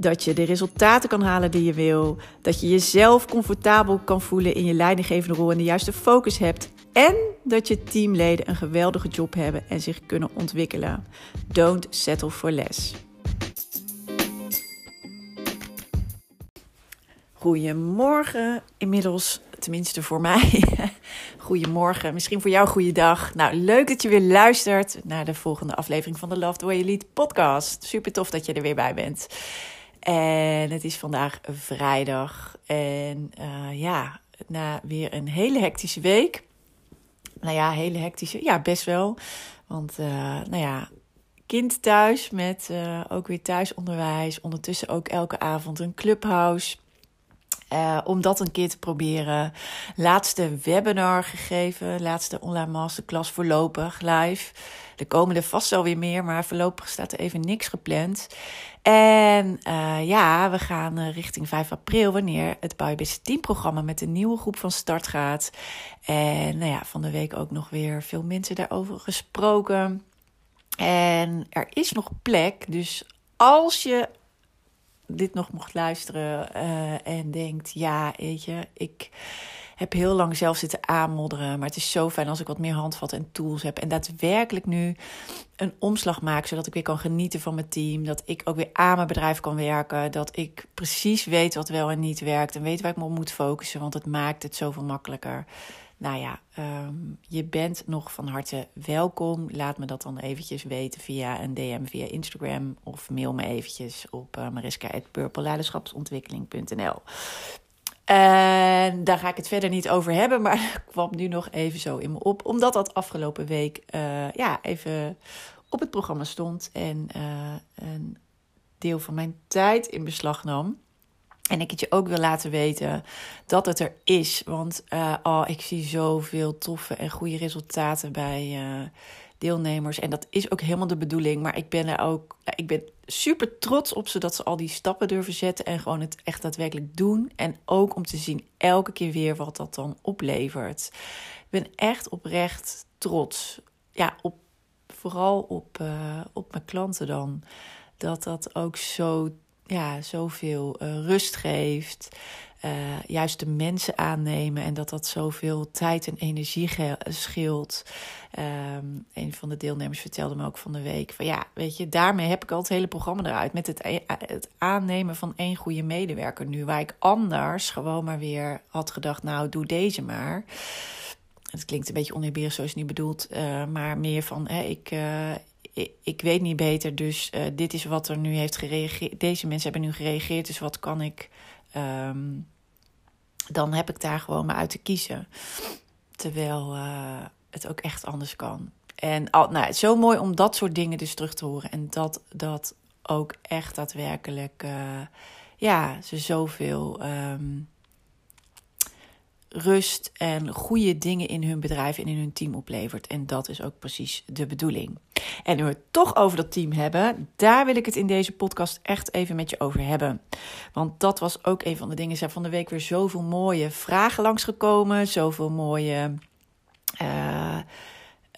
Dat je de resultaten kan halen die je wil. Dat je jezelf comfortabel kan voelen in je leidinggevende rol en de juiste focus hebt. En dat je teamleden een geweldige job hebben en zich kunnen ontwikkelen. Don't settle for less. Goedemorgen, inmiddels, tenminste voor mij. Goedemorgen, misschien voor jou goeiedag. Nou, leuk dat je weer luistert naar de volgende aflevering van de Love the Way You Lead podcast. Super tof dat je er weer bij bent. En het is vandaag vrijdag. En uh, ja, na weer een hele hectische week. Nou ja, hele hectische. Ja, best wel. Want, uh, nou ja, kind thuis met uh, ook weer thuisonderwijs. Ondertussen ook elke avond een clubhouse. Uh, om dat een keer te proberen. Laatste webinar gegeven. Laatste online masterclass voorlopig live. Er komen er vast wel weer meer, maar voorlopig staat er even niks gepland. En uh, ja, we gaan uh, richting 5 april, wanneer het Bouw Team programma met een nieuwe groep van start gaat. En nou ja, van de week ook nog weer veel mensen daarover gesproken. En er is nog plek, dus als je dit nog mocht luisteren uh, en denkt: ja, weet je, ik heb heel lang zelf zitten aanmodderen. Maar het is zo fijn als ik wat meer handvatten en tools heb. En daadwerkelijk nu een omslag maak, zodat ik weer kan genieten van mijn team. Dat ik ook weer aan mijn bedrijf kan werken. Dat ik precies weet wat wel en niet werkt. En weet waar ik me op moet focussen. Want het maakt het zoveel makkelijker. Nou ja, um, je bent nog van harte welkom. Laat me dat dan eventjes weten via een DM via Instagram. Of mail me eventjes op uh, mariska.purpleleiderschapsontwikkeling.nl En daar ga ik het verder niet over hebben, maar kwam nu nog even zo in me op. Omdat dat afgelopen week uh, ja, even op het programma stond en uh, een deel van mijn tijd in beslag nam. En ik het je ook wil laten weten dat het er is. Want uh, oh, ik zie zoveel toffe en goede resultaten bij uh, deelnemers. En dat is ook helemaal de bedoeling. Maar ik ben er ook. Ik ben super trots op ze dat ze al die stappen durven zetten. En gewoon het echt daadwerkelijk doen. En ook om te zien elke keer weer wat dat dan oplevert. Ik ben echt oprecht trots. Ja, op, vooral op, op mijn klanten dan. Dat dat ook zo ja, zoveel uh, rust geeft. Uh, juist de mensen aannemen en dat dat zoveel tijd en energie scheelt. Um, een van de deelnemers vertelde me ook van de week: van ja, weet je, daarmee heb ik al het hele programma eruit. Met het, e-, het aannemen van één goede medewerker nu. Waar ik anders gewoon maar weer had gedacht: nou, doe deze maar. Het klinkt een beetje oneerbiedig zoals het niet bedoeld, maar meer van: hè, ik, ik weet niet beter, dus uh, dit is wat er nu heeft gereageerd. Deze mensen hebben nu gereageerd, dus wat kan ik. Um, dan heb ik daar gewoon maar uit te kiezen. Terwijl uh, het ook echt anders kan. En al, nou, het is zo mooi om dat soort dingen dus terug te horen. En dat dat ook echt daadwerkelijk, uh, ja, ze zoveel. Um, rust en goede dingen in hun bedrijf en in hun team oplevert. En dat is ook precies de bedoeling. En nu we het toch over dat team hebben, daar wil ik het in deze podcast echt even met je over hebben. Want dat was ook een van de dingen. Er zijn van de week weer zoveel mooie vragen langsgekomen, zoveel mooie. Uh,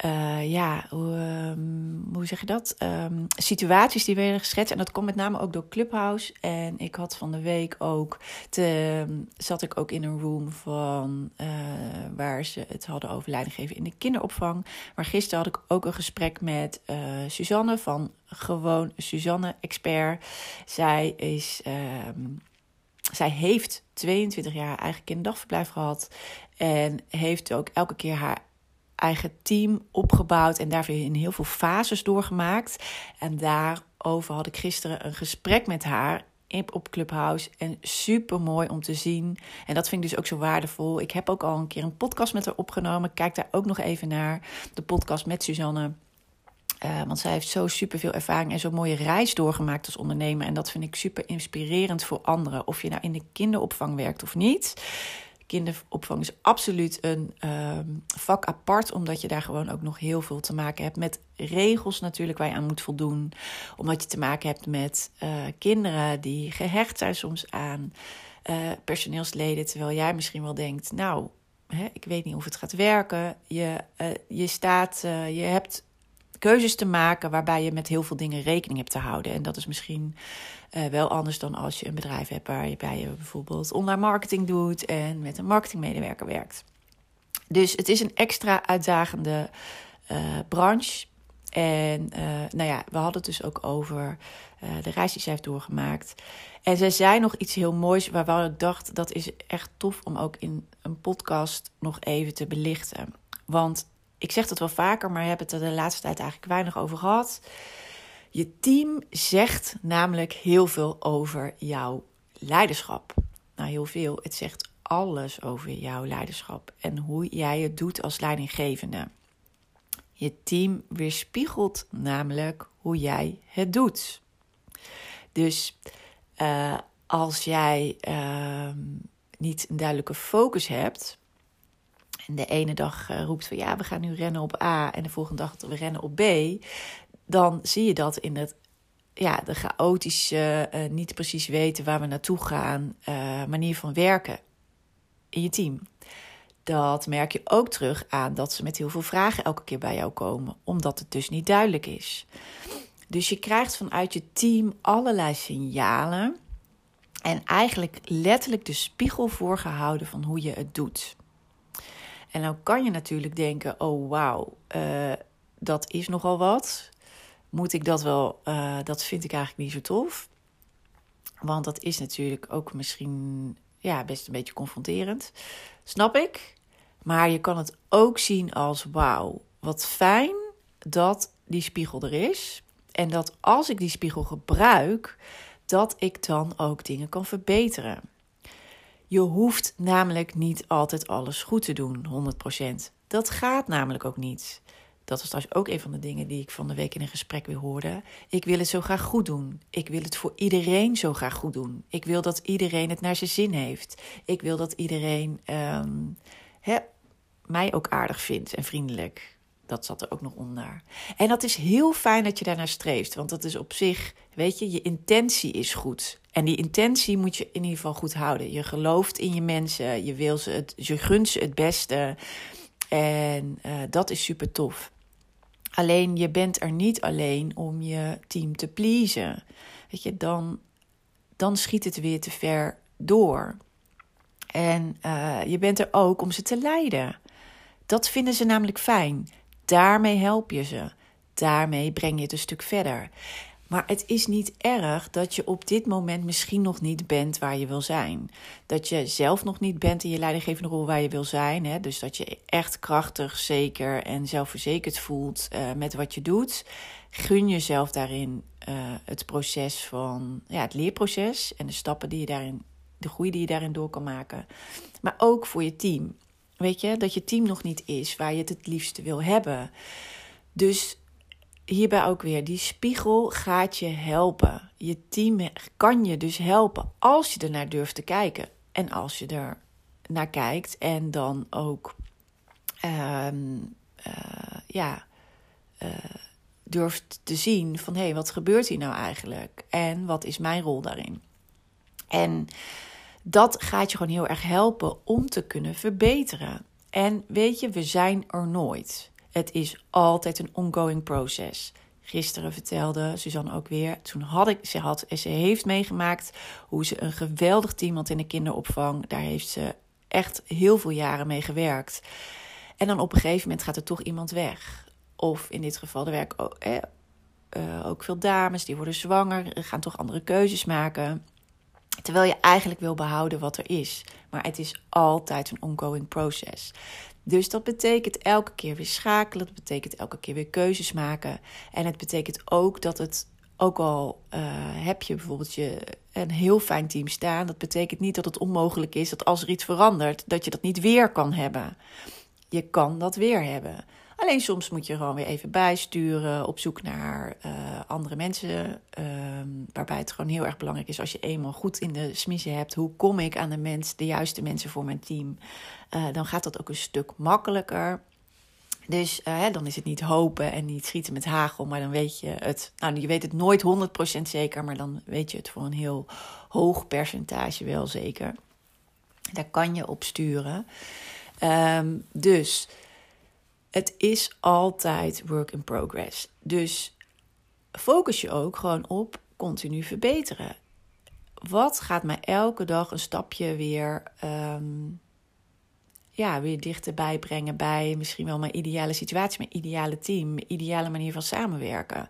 uh, ja, hoe, um, hoe zeg je dat? Um, situaties die werden geschetst. En dat komt met name ook door Clubhouse. En ik had van de week ook. Te, zat ik ook in een room van. Uh, waar ze het hadden over leidinggeven in de kinderopvang. Maar gisteren had ik ook een gesprek met uh, Suzanne van Gewoon Suzanne Expert. Zij is. Um, zij heeft 22 jaar eigen kinderdagverblijf gehad. En heeft ook elke keer haar eigen team opgebouwd en daarvoor in heel veel fases doorgemaakt. En daarover had ik gisteren een gesprek met haar op Clubhouse. En super mooi om te zien. En dat vind ik dus ook zo waardevol. Ik heb ook al een keer een podcast met haar opgenomen. Kijk daar ook nog even naar. De podcast met Suzanne. Uh, want zij heeft zo superveel ervaring en zo'n mooie reis doorgemaakt als ondernemer. En dat vind ik super inspirerend voor anderen. Of je nou in de kinderopvang werkt of niet. Kinderopvang is absoluut een uh, vak apart, omdat je daar gewoon ook nog heel veel te maken hebt met regels natuurlijk waar je aan moet voldoen. Omdat je te maken hebt met uh, kinderen die gehecht zijn soms aan uh, personeelsleden. Terwijl jij misschien wel denkt, nou, hè, ik weet niet of het gaat werken. Je, je staat, je hebt keuzes te maken waarbij je met heel veel dingen rekening hebt te houden. En dat is misschien uh, wel anders dan als je een bedrijf hebt waarbij je bijvoorbeeld online marketing doet en met een marketingmedewerker werkt. Dus het is een extra uitdagende uh, branche. En uh, nou ja, we hadden het dus ook over de reis die zij heeft doorgemaakt. En zij zei nog iets heel moois waarvan ik dacht dat is echt tof om ook in een podcast nog even te belichten. Want ik zeg dat wel vaker, maar heb het er de laatste tijd eigenlijk weinig over gehad. Je team zegt namelijk heel veel over jouw leiderschap. Nou, heel veel. Het zegt alles over jouw leiderschap en hoe jij het doet als leidinggevende. Je team weerspiegelt namelijk hoe jij het doet. Dus uh, als jij uh, niet een duidelijke focus hebt, en de ene dag uh, roept van ja, we gaan nu rennen op A en de volgende dag we rennen op B, dan zie je dat in het, ja, de chaotische, uh, niet precies weten waar we naartoe gaan, uh, manier van werken in je team. Dat merk je ook terug aan dat ze met heel veel vragen elke keer bij jou komen, omdat het dus niet duidelijk is. Dus je krijgt vanuit je team allerlei signalen en eigenlijk letterlijk de spiegel voorgehouden van hoe je het doet. En nou kan je natuurlijk denken: oh wauw, uh, dat is nogal wat. Moet ik dat wel? Uh, dat vind ik eigenlijk niet zo tof. Want dat is natuurlijk ook misschien ja, best een beetje confronterend. Snap ik. Maar je kan het ook zien als: wauw, wat fijn dat die spiegel er is. En dat als ik die spiegel gebruik, dat ik dan ook dingen kan verbeteren. Je hoeft namelijk niet altijd alles goed te doen, 100%. Dat gaat namelijk ook niet. Dat was trouwens ook een van de dingen die ik van de week in een gesprek weer hoorde. Ik wil het zo graag goed doen. Ik wil het voor iedereen zo graag goed doen. Ik wil dat iedereen het naar zijn zin heeft. Ik wil dat iedereen um, mij ook aardig vindt en vriendelijk. Dat zat er ook nog onder. En dat is heel fijn dat je daarnaar streeft. Want dat is op zich, weet je, je intentie is goed. En die intentie moet je in ieder geval goed houden. Je gelooft in je mensen, je, wil ze het, je gunt ze het beste. En uh, dat is super tof. Alleen je bent er niet alleen om je team te pleasen. Weet je, dan, dan schiet het weer te ver door. En uh, je bent er ook om ze te leiden. Dat vinden ze namelijk fijn. Daarmee help je ze. Daarmee breng je het een stuk verder. Maar het is niet erg dat je op dit moment misschien nog niet bent waar je wil zijn. Dat je zelf nog niet bent in je leidinggevende rol waar je wil zijn. Hè? Dus dat je echt krachtig, zeker en zelfverzekerd voelt uh, met wat je doet. Gun jezelf daarin uh, het proces van ja, het leerproces en de stappen die je daarin, de groei die je daarin door kan maken. Maar ook voor je team. Weet je, dat je team nog niet is waar je het het liefste wil hebben. Dus hierbij ook weer, die spiegel gaat je helpen. Je team kan je dus helpen als je er naar durft te kijken. En als je er naar kijkt en dan ook uh, uh, ja, uh, durft te zien van hé, hey, wat gebeurt hier nou eigenlijk? En wat is mijn rol daarin? En dat gaat je gewoon heel erg helpen om te kunnen verbeteren. En weet je, we zijn er nooit. Het is altijd een ongoing process. Gisteren vertelde Suzanne ook weer. Toen had ik, ze had, ze heeft meegemaakt hoe ze een geweldig team had in de kinderopvang. Daar heeft ze echt heel veel jaren mee gewerkt. En dan op een gegeven moment gaat er toch iemand weg. Of in dit geval, er werken ook, eh, ook veel dames die worden zwanger, gaan toch andere keuzes maken. Terwijl je eigenlijk wil behouden wat er is. Maar het is altijd een ongoing process. Dus dat betekent elke keer weer schakelen. Dat betekent elke keer weer keuzes maken. En het betekent ook dat het, ook al uh, heb je bijvoorbeeld je, een heel fijn team staan, dat betekent niet dat het onmogelijk is dat als er iets verandert, dat je dat niet weer kan hebben. Je kan dat weer hebben. Alleen soms moet je gewoon weer even bijsturen, op zoek naar uh, andere mensen. Ehm, waarbij het gewoon heel erg belangrijk is als je eenmaal goed in de smiezen hebt. Hoe kom ik aan de, mens, de juiste mensen voor mijn team? Uh, dan gaat dat ook een stuk makkelijker. Dus uh, dan is het niet hopen en niet schieten met hagel, maar dan weet je het. Nou, je weet het nooit 100% zeker, maar dan weet je het voor een heel hoog percentage wel zeker. Daar kan je op sturen. Um, dus het is altijd work in progress. Dus focus je ook gewoon op continu verbeteren. Wat gaat mij elke dag een stapje weer, um, ja, weer dichterbij brengen bij misschien wel mijn ideale situatie, mijn ideale team, mijn ideale manier van samenwerken?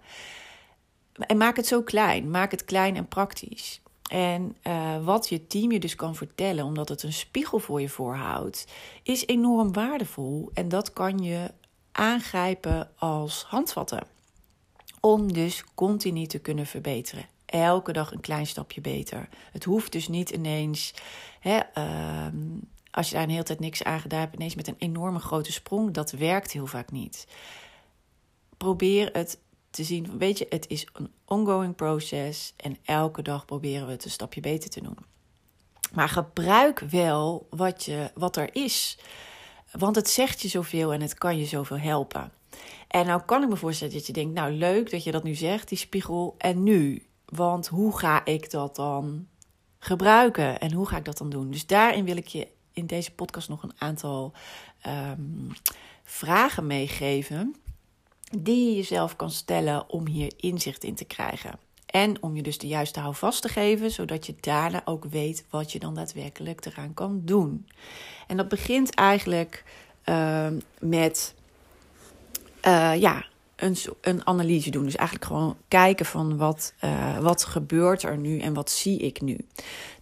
En maak het zo klein. Maak het klein en praktisch. En uh, wat je team je dus kan vertellen, omdat het een spiegel voor je voorhoudt, is enorm waardevol. En dat kan je aangrijpen als handvatten. Om dus continu te kunnen verbeteren. Elke dag een klein stapje beter. Het hoeft dus niet ineens, hè, uh, als je daar een hele tijd niks aan gedaan hebt, ineens met een enorme grote sprong. Dat werkt heel vaak niet. Probeer het te zien, weet je, het is een ongoing proces en elke dag proberen we het een stapje beter te doen. Maar gebruik wel wat, je, wat er is, want het zegt je zoveel en het kan je zoveel helpen. En nou kan ik me voorstellen dat je denkt, nou leuk dat je dat nu zegt, die spiegel, en nu? Want hoe ga ik dat dan gebruiken en hoe ga ik dat dan doen? Dus daarin wil ik je in deze podcast nog een aantal um, vragen meegeven die je jezelf kan stellen om hier inzicht in te krijgen. En om je dus de juiste houvast te geven, zodat je daarna ook weet wat je dan daadwerkelijk eraan kan doen. En dat begint eigenlijk uh, met uh, ja, een, een analyse doen. Dus eigenlijk gewoon kijken van wat, uh, wat gebeurt er nu en wat zie ik nu.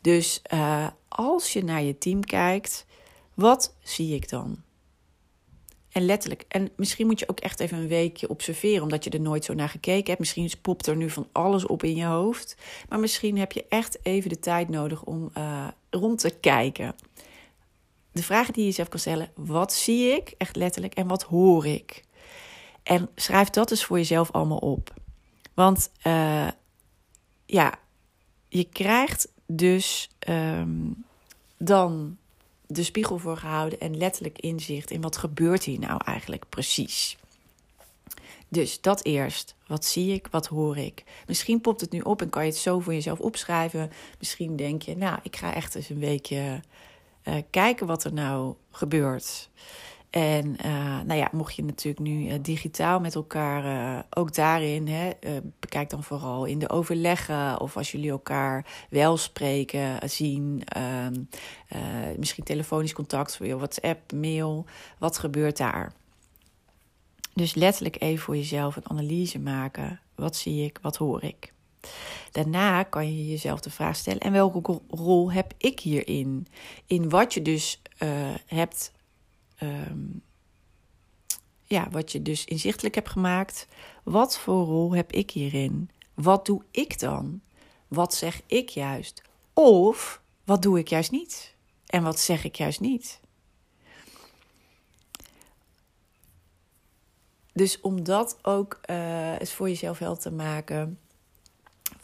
Dus uh, als je naar je team kijkt, wat zie ik dan? En letterlijk. En misschien moet je ook echt even een weekje observeren, omdat je er nooit zo naar gekeken hebt. Misschien popt er nu van alles op in je hoofd. Maar misschien heb je echt even de tijd nodig om uh, rond te kijken. De vragen die je jezelf kan stellen: wat zie ik, echt letterlijk, en wat hoor ik? En schrijf dat eens voor jezelf allemaal op. Want uh, ja, je krijgt dus um, dan de spiegel voor gehouden en letterlijk inzicht in wat gebeurt hier nou eigenlijk precies. Dus dat eerst. Wat zie ik? Wat hoor ik? Misschien popt het nu op en kan je het zo voor jezelf opschrijven. Misschien denk je, nou, ik ga echt eens een weekje uh, kijken wat er nou gebeurt. En uh, nou ja, mocht je natuurlijk nu uh, digitaal met elkaar, uh, ook daarin, hè, bekijk dan vooral in de overleggen of als jullie elkaar wel spreken, zien, ehm, misschien telefonisch contact, WhatsApp, mail, wat gebeurt daar? Dus letterlijk even voor jezelf een analyse maken. Wat zie ik, wat hoor ik? Daarna kan je jezelf de vraag stellen: en welke rol heb ik hierin? In wat je dus hebt um, ja, wat je dus inzichtelijk hebt gemaakt. Wat voor rol heb ik hierin? Wat doe ik dan? Wat zeg ik juist? Of wat doe ik juist niet? En wat zeg ik juist niet? Dus om dat ook uh, eens voor jezelf helder te maken.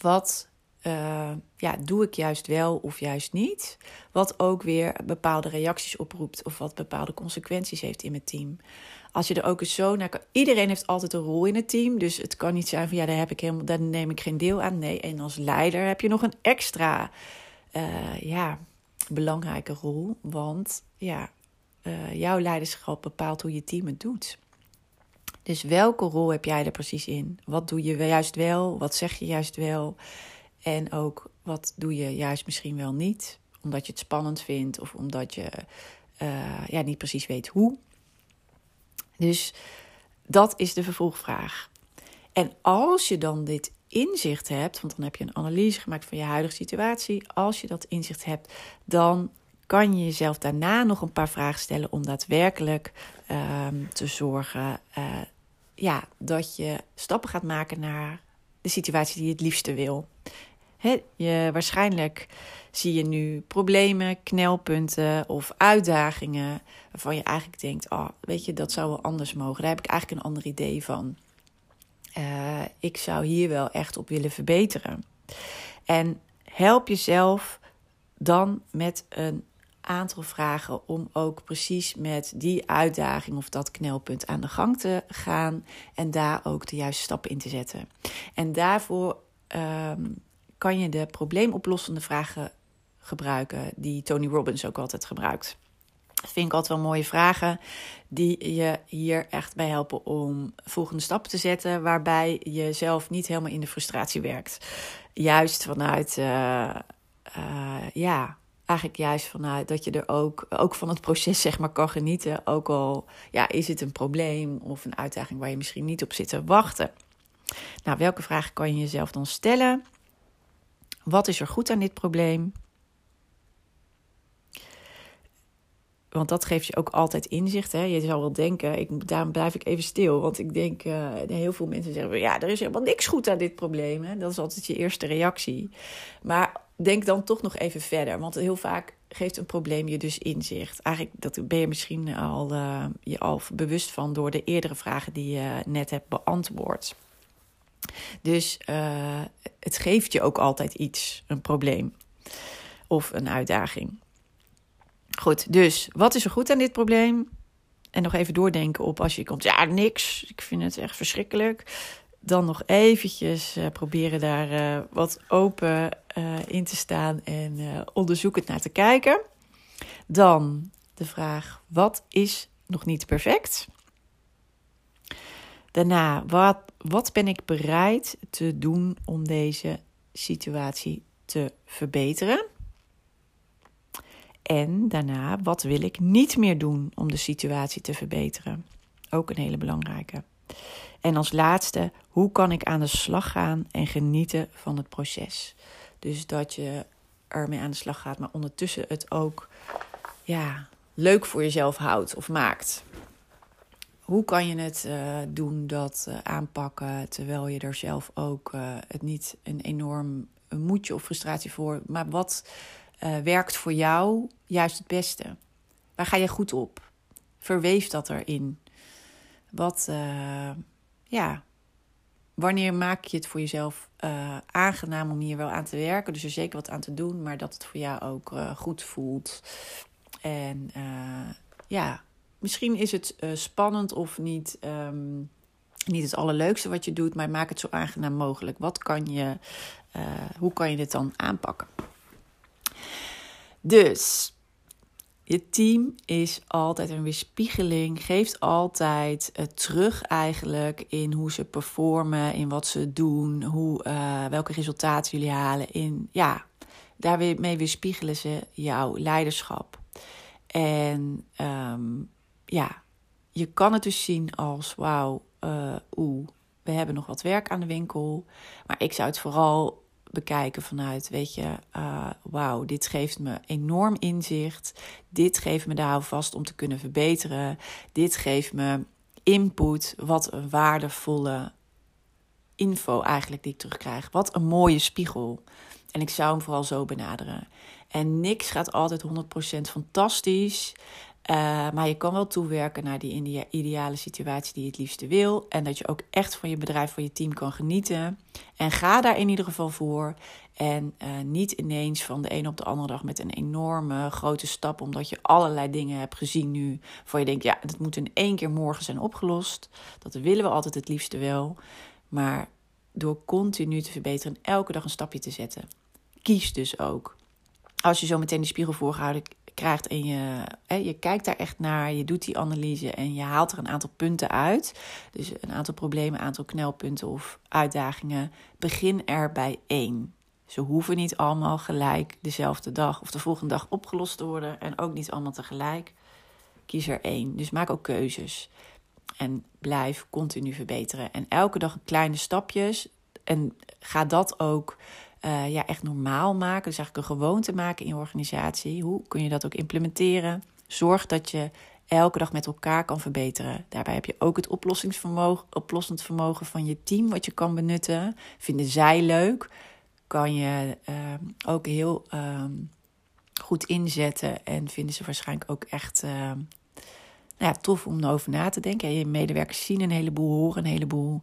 Wat uh, ja, doe ik juist wel of juist niet. Wat ook weer bepaalde reacties oproept of wat bepaalde consequenties heeft in mijn team. Als je er ook eens zo naar kan. Iedereen heeft altijd een rol in het team. Dus het kan niet zijn van ja, daar, heb ik helemaal, daar neem ik geen deel aan. Nee, en als leider heb je nog een extra uh, ja, belangrijke rol. Want ja, uh, jouw leiderschap bepaalt hoe je team het doet. Dus welke rol heb jij er precies in? Wat doe je juist wel? Wat zeg je juist wel? En ook wat doe je juist misschien wel niet, omdat je het spannend vindt of omdat je uh, ja, niet precies weet hoe. Dus dat is de vervolgvraag. En als je dan dit inzicht hebt, want dan heb je een analyse gemaakt van je huidige situatie. Als je dat inzicht hebt, dan kan je jezelf daarna nog een paar vragen stellen om daadwerkelijk um, te zorgen uh, ja, dat je stappen gaat maken naar de situatie die je het liefste wil. Je, waarschijnlijk zie je nu problemen, knelpunten of uitdagingen waarvan je eigenlijk denkt: oh, weet je, dat zou wel anders mogen. Daar heb ik eigenlijk een ander idee van. Uh, ik zou hier wel echt op willen verbeteren. En help jezelf dan met een aantal vragen om ook precies met die uitdaging of dat knelpunt aan de gang te gaan en daar ook de juiste stappen in te zetten. En daarvoor um, kan je de probleemoplossende vragen gebruiken die Tony Robbins ook altijd gebruikt. Dat vind ik altijd wel mooie vragen die je hier echt bij helpen om volgende stappen te zetten, waarbij je zelf niet helemaal in de frustratie werkt. Juist vanuit, uh, uh, ja, eigenlijk juist vanuit dat je er ook, ook van het proces zeg maar kan genieten. Ook al ja, is het een probleem of een uitdaging waar je misschien niet op zit te wachten. Nou, welke vragen kan je jezelf dan stellen? Wat is er goed aan dit probleem? Want dat geeft je ook altijd inzicht. Hè? Je zou wel denken, ik, daarom blijf ik even stil. Want ik denk, uh, heel veel mensen zeggen: ja, er is helemaal niks goed aan dit probleem. Hè? Dat is altijd je eerste reactie. Maar denk dan toch nog even verder. Want heel vaak geeft een probleem je dus inzicht. Eigenlijk dat ben je misschien al, uh, je al bewust van door de eerdere vragen die je net hebt beantwoord. Dus uh, het geeft je ook altijd iets, een probleem of een uitdaging. Goed, dus wat is er goed aan dit probleem? En nog even doordenken op als je komt, ja, niks, ik vind het echt verschrikkelijk. Dan nog eventjes uh, proberen daar uh, wat open in te staan en onderzoekend naar te kijken. Dan de vraag, wat is nog niet perfect? Daarna, wat, wat ben ik bereid te doen om deze situatie te verbeteren? En daarna, wat wil ik niet meer doen om de situatie te verbeteren? Ook een hele belangrijke. En als laatste, hoe kan ik aan de slag gaan en genieten van het proces? Dus dat je ermee aan de slag gaat, maar ondertussen het ook ja, leuk voor jezelf houdt of maakt. Hoe kan je het uh, doen, dat uh, aanpakken, terwijl je er zelf ook uh, het niet een enorm moedje of frustratie voor, maar wat werkt voor jou juist het beste? Waar ga je goed op? Verweef dat erin. Wat, ja, wanneer maak je het voor jezelf aangenaam om hier wel aan te werken? Dus er zeker wat aan te doen, maar dat het voor jou ook goed voelt. En ja, misschien is het uh, spannend of niet, um, niet het allerleukste wat je doet, maar maak het zo aangenaam mogelijk. Wat kan je, uh, hoe kan je dit dan aanpakken? Dus je team is altijd een weerspiegeling, geeft altijd uh, terug eigenlijk in hoe ze performen, in wat ze doen, hoe, welke resultaten jullie halen. In, ja, daarmee weerspiegelen ze jouw leiderschap. En um, ja, je kan het dus zien als wauw, uh, oeh, we hebben nog wat werk aan de winkel. Maar ik zou het vooral bekijken vanuit, weet je, uh, wauw, dit geeft me enorm inzicht. Dit geeft me de houvast om te kunnen verbeteren. Dit geeft me input. Wat een waardevolle info eigenlijk die ik terugkrijg. Wat een mooie spiegel. En ik zou hem vooral zo benaderen. En niks gaat altijd 100% fantastisch. Uh, maar je kan wel toewerken naar die ideale situatie die je het liefste wil. En dat je ook echt van je bedrijf, van je team kan genieten. En ga daar in ieder geval voor. En uh, niet ineens van de een op de andere dag met een enorme grote stap. Omdat je allerlei dingen hebt gezien nu. Voor je denkt, ja, dat moet in één keer morgen zijn opgelost. Dat willen we altijd het liefste wel. Maar door continu te verbeteren en elke dag een stapje te zetten. Kies dus ook. Als je zo meteen die spiegel voorgehouden krijgt en je, hè, je kijkt daar echt naar, je doet die analyse en je haalt er een aantal punten uit. Dus een aantal problemen, een aantal knelpunten of uitdagingen. Begin er bij één. Ze hoeven niet allemaal gelijk dezelfde dag of de volgende dag opgelost te worden en ook niet allemaal tegelijk. Kies er één. Dus maak ook keuzes. En blijf continu verbeteren. En elke dag kleine stapjes. En ga dat ook uh, ja, echt normaal maken. Dus eigenlijk een gewoonte maken in je organisatie. Hoe kun je dat ook implementeren? Zorg dat je elke dag met elkaar kan verbeteren. Daarbij heb je ook het oplossingsvermogen, oplossend vermogen van je team, wat je kan benutten. Vinden zij leuk? kan je ehm, ook heel ehm, goed inzetten. En vinden ze waarschijnlijk ook echt ehm, nou ja, tof om over na te denken. je medewerkers zien een heleboel, horen een heleboel.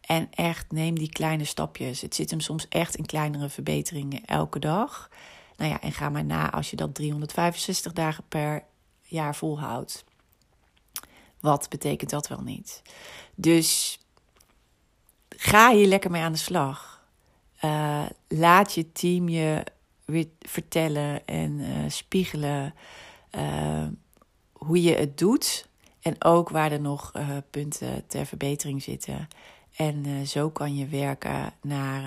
En echt neem die kleine stapjes. Het zit hem soms echt in kleinere verbeteringen elke dag. Nou ja, en ga maar na als je dat 365 dagen per jaar volhoudt. Wat betekent dat wel niet? Dus ga hier lekker mee aan de slag. Uh, laat je team je weer vertellen en uh, spiegelen uh, hoe je het doet. En ook waar er nog punten ter verbetering zitten. En zo kan je werken naar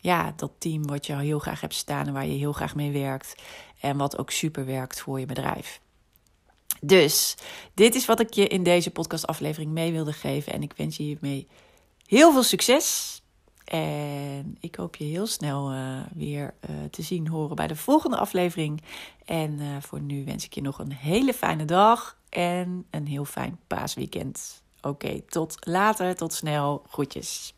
ja, dat team wat je heel graag hebt staan en waar je heel graag mee werkt. En wat ook super werkt voor je bedrijf. Dus dit is wat ik je in deze podcastaflevering mee wilde geven. En ik wens je hiermee heel veel succes. En ik hoop je heel snel uh, weer uh, te zien, horen bij de volgende aflevering. En uh, voor nu wens ik je nog een hele fijne dag en een heel fijn paasweekend. Oké, tot later, tot snel. Groetjes.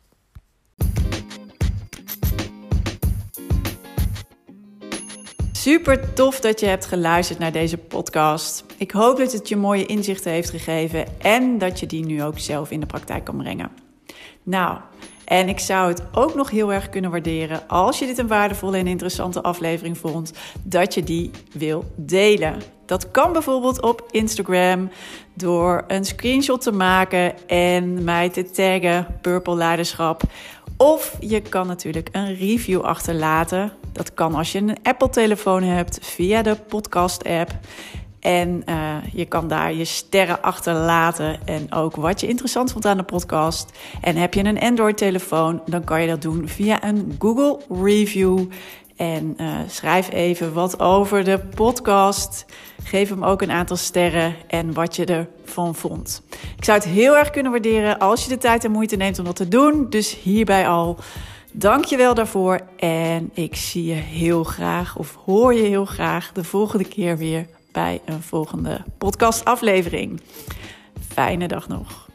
Super tof dat je hebt geluisterd naar deze podcast. Ik hoop dat het je mooie inzichten heeft gegeven en dat je die nu ook zelf in de praktijk kan brengen. Nou, en ik zou het ook nog heel erg kunnen waarderen als je dit een waardevolle en interessante aflevering vond, dat je die wil delen. Dat kan bijvoorbeeld op Instagram door een screenshot te maken en mij te taggen Purple Leiderschap. Of je kan natuurlijk een review achterlaten. Dat kan als je een Apple-telefoon hebt via de podcast-app. En uh, je kan daar je sterren achterlaten en ook wat je interessant vond aan de podcast. En heb je een Android-telefoon, dan kan je dat doen via een Google Review. En uh, schrijf even wat over de podcast. Geef hem ook een aantal sterren en wat je ervan vond. Ik zou het heel erg kunnen waarderen als je de tijd en moeite neemt om dat te doen. Dus hierbij al. Dank je wel daarvoor. En ik zie je heel graag, of hoor je heel graag, de volgende keer weer bij een volgende podcastaflevering. Fijne dag nog.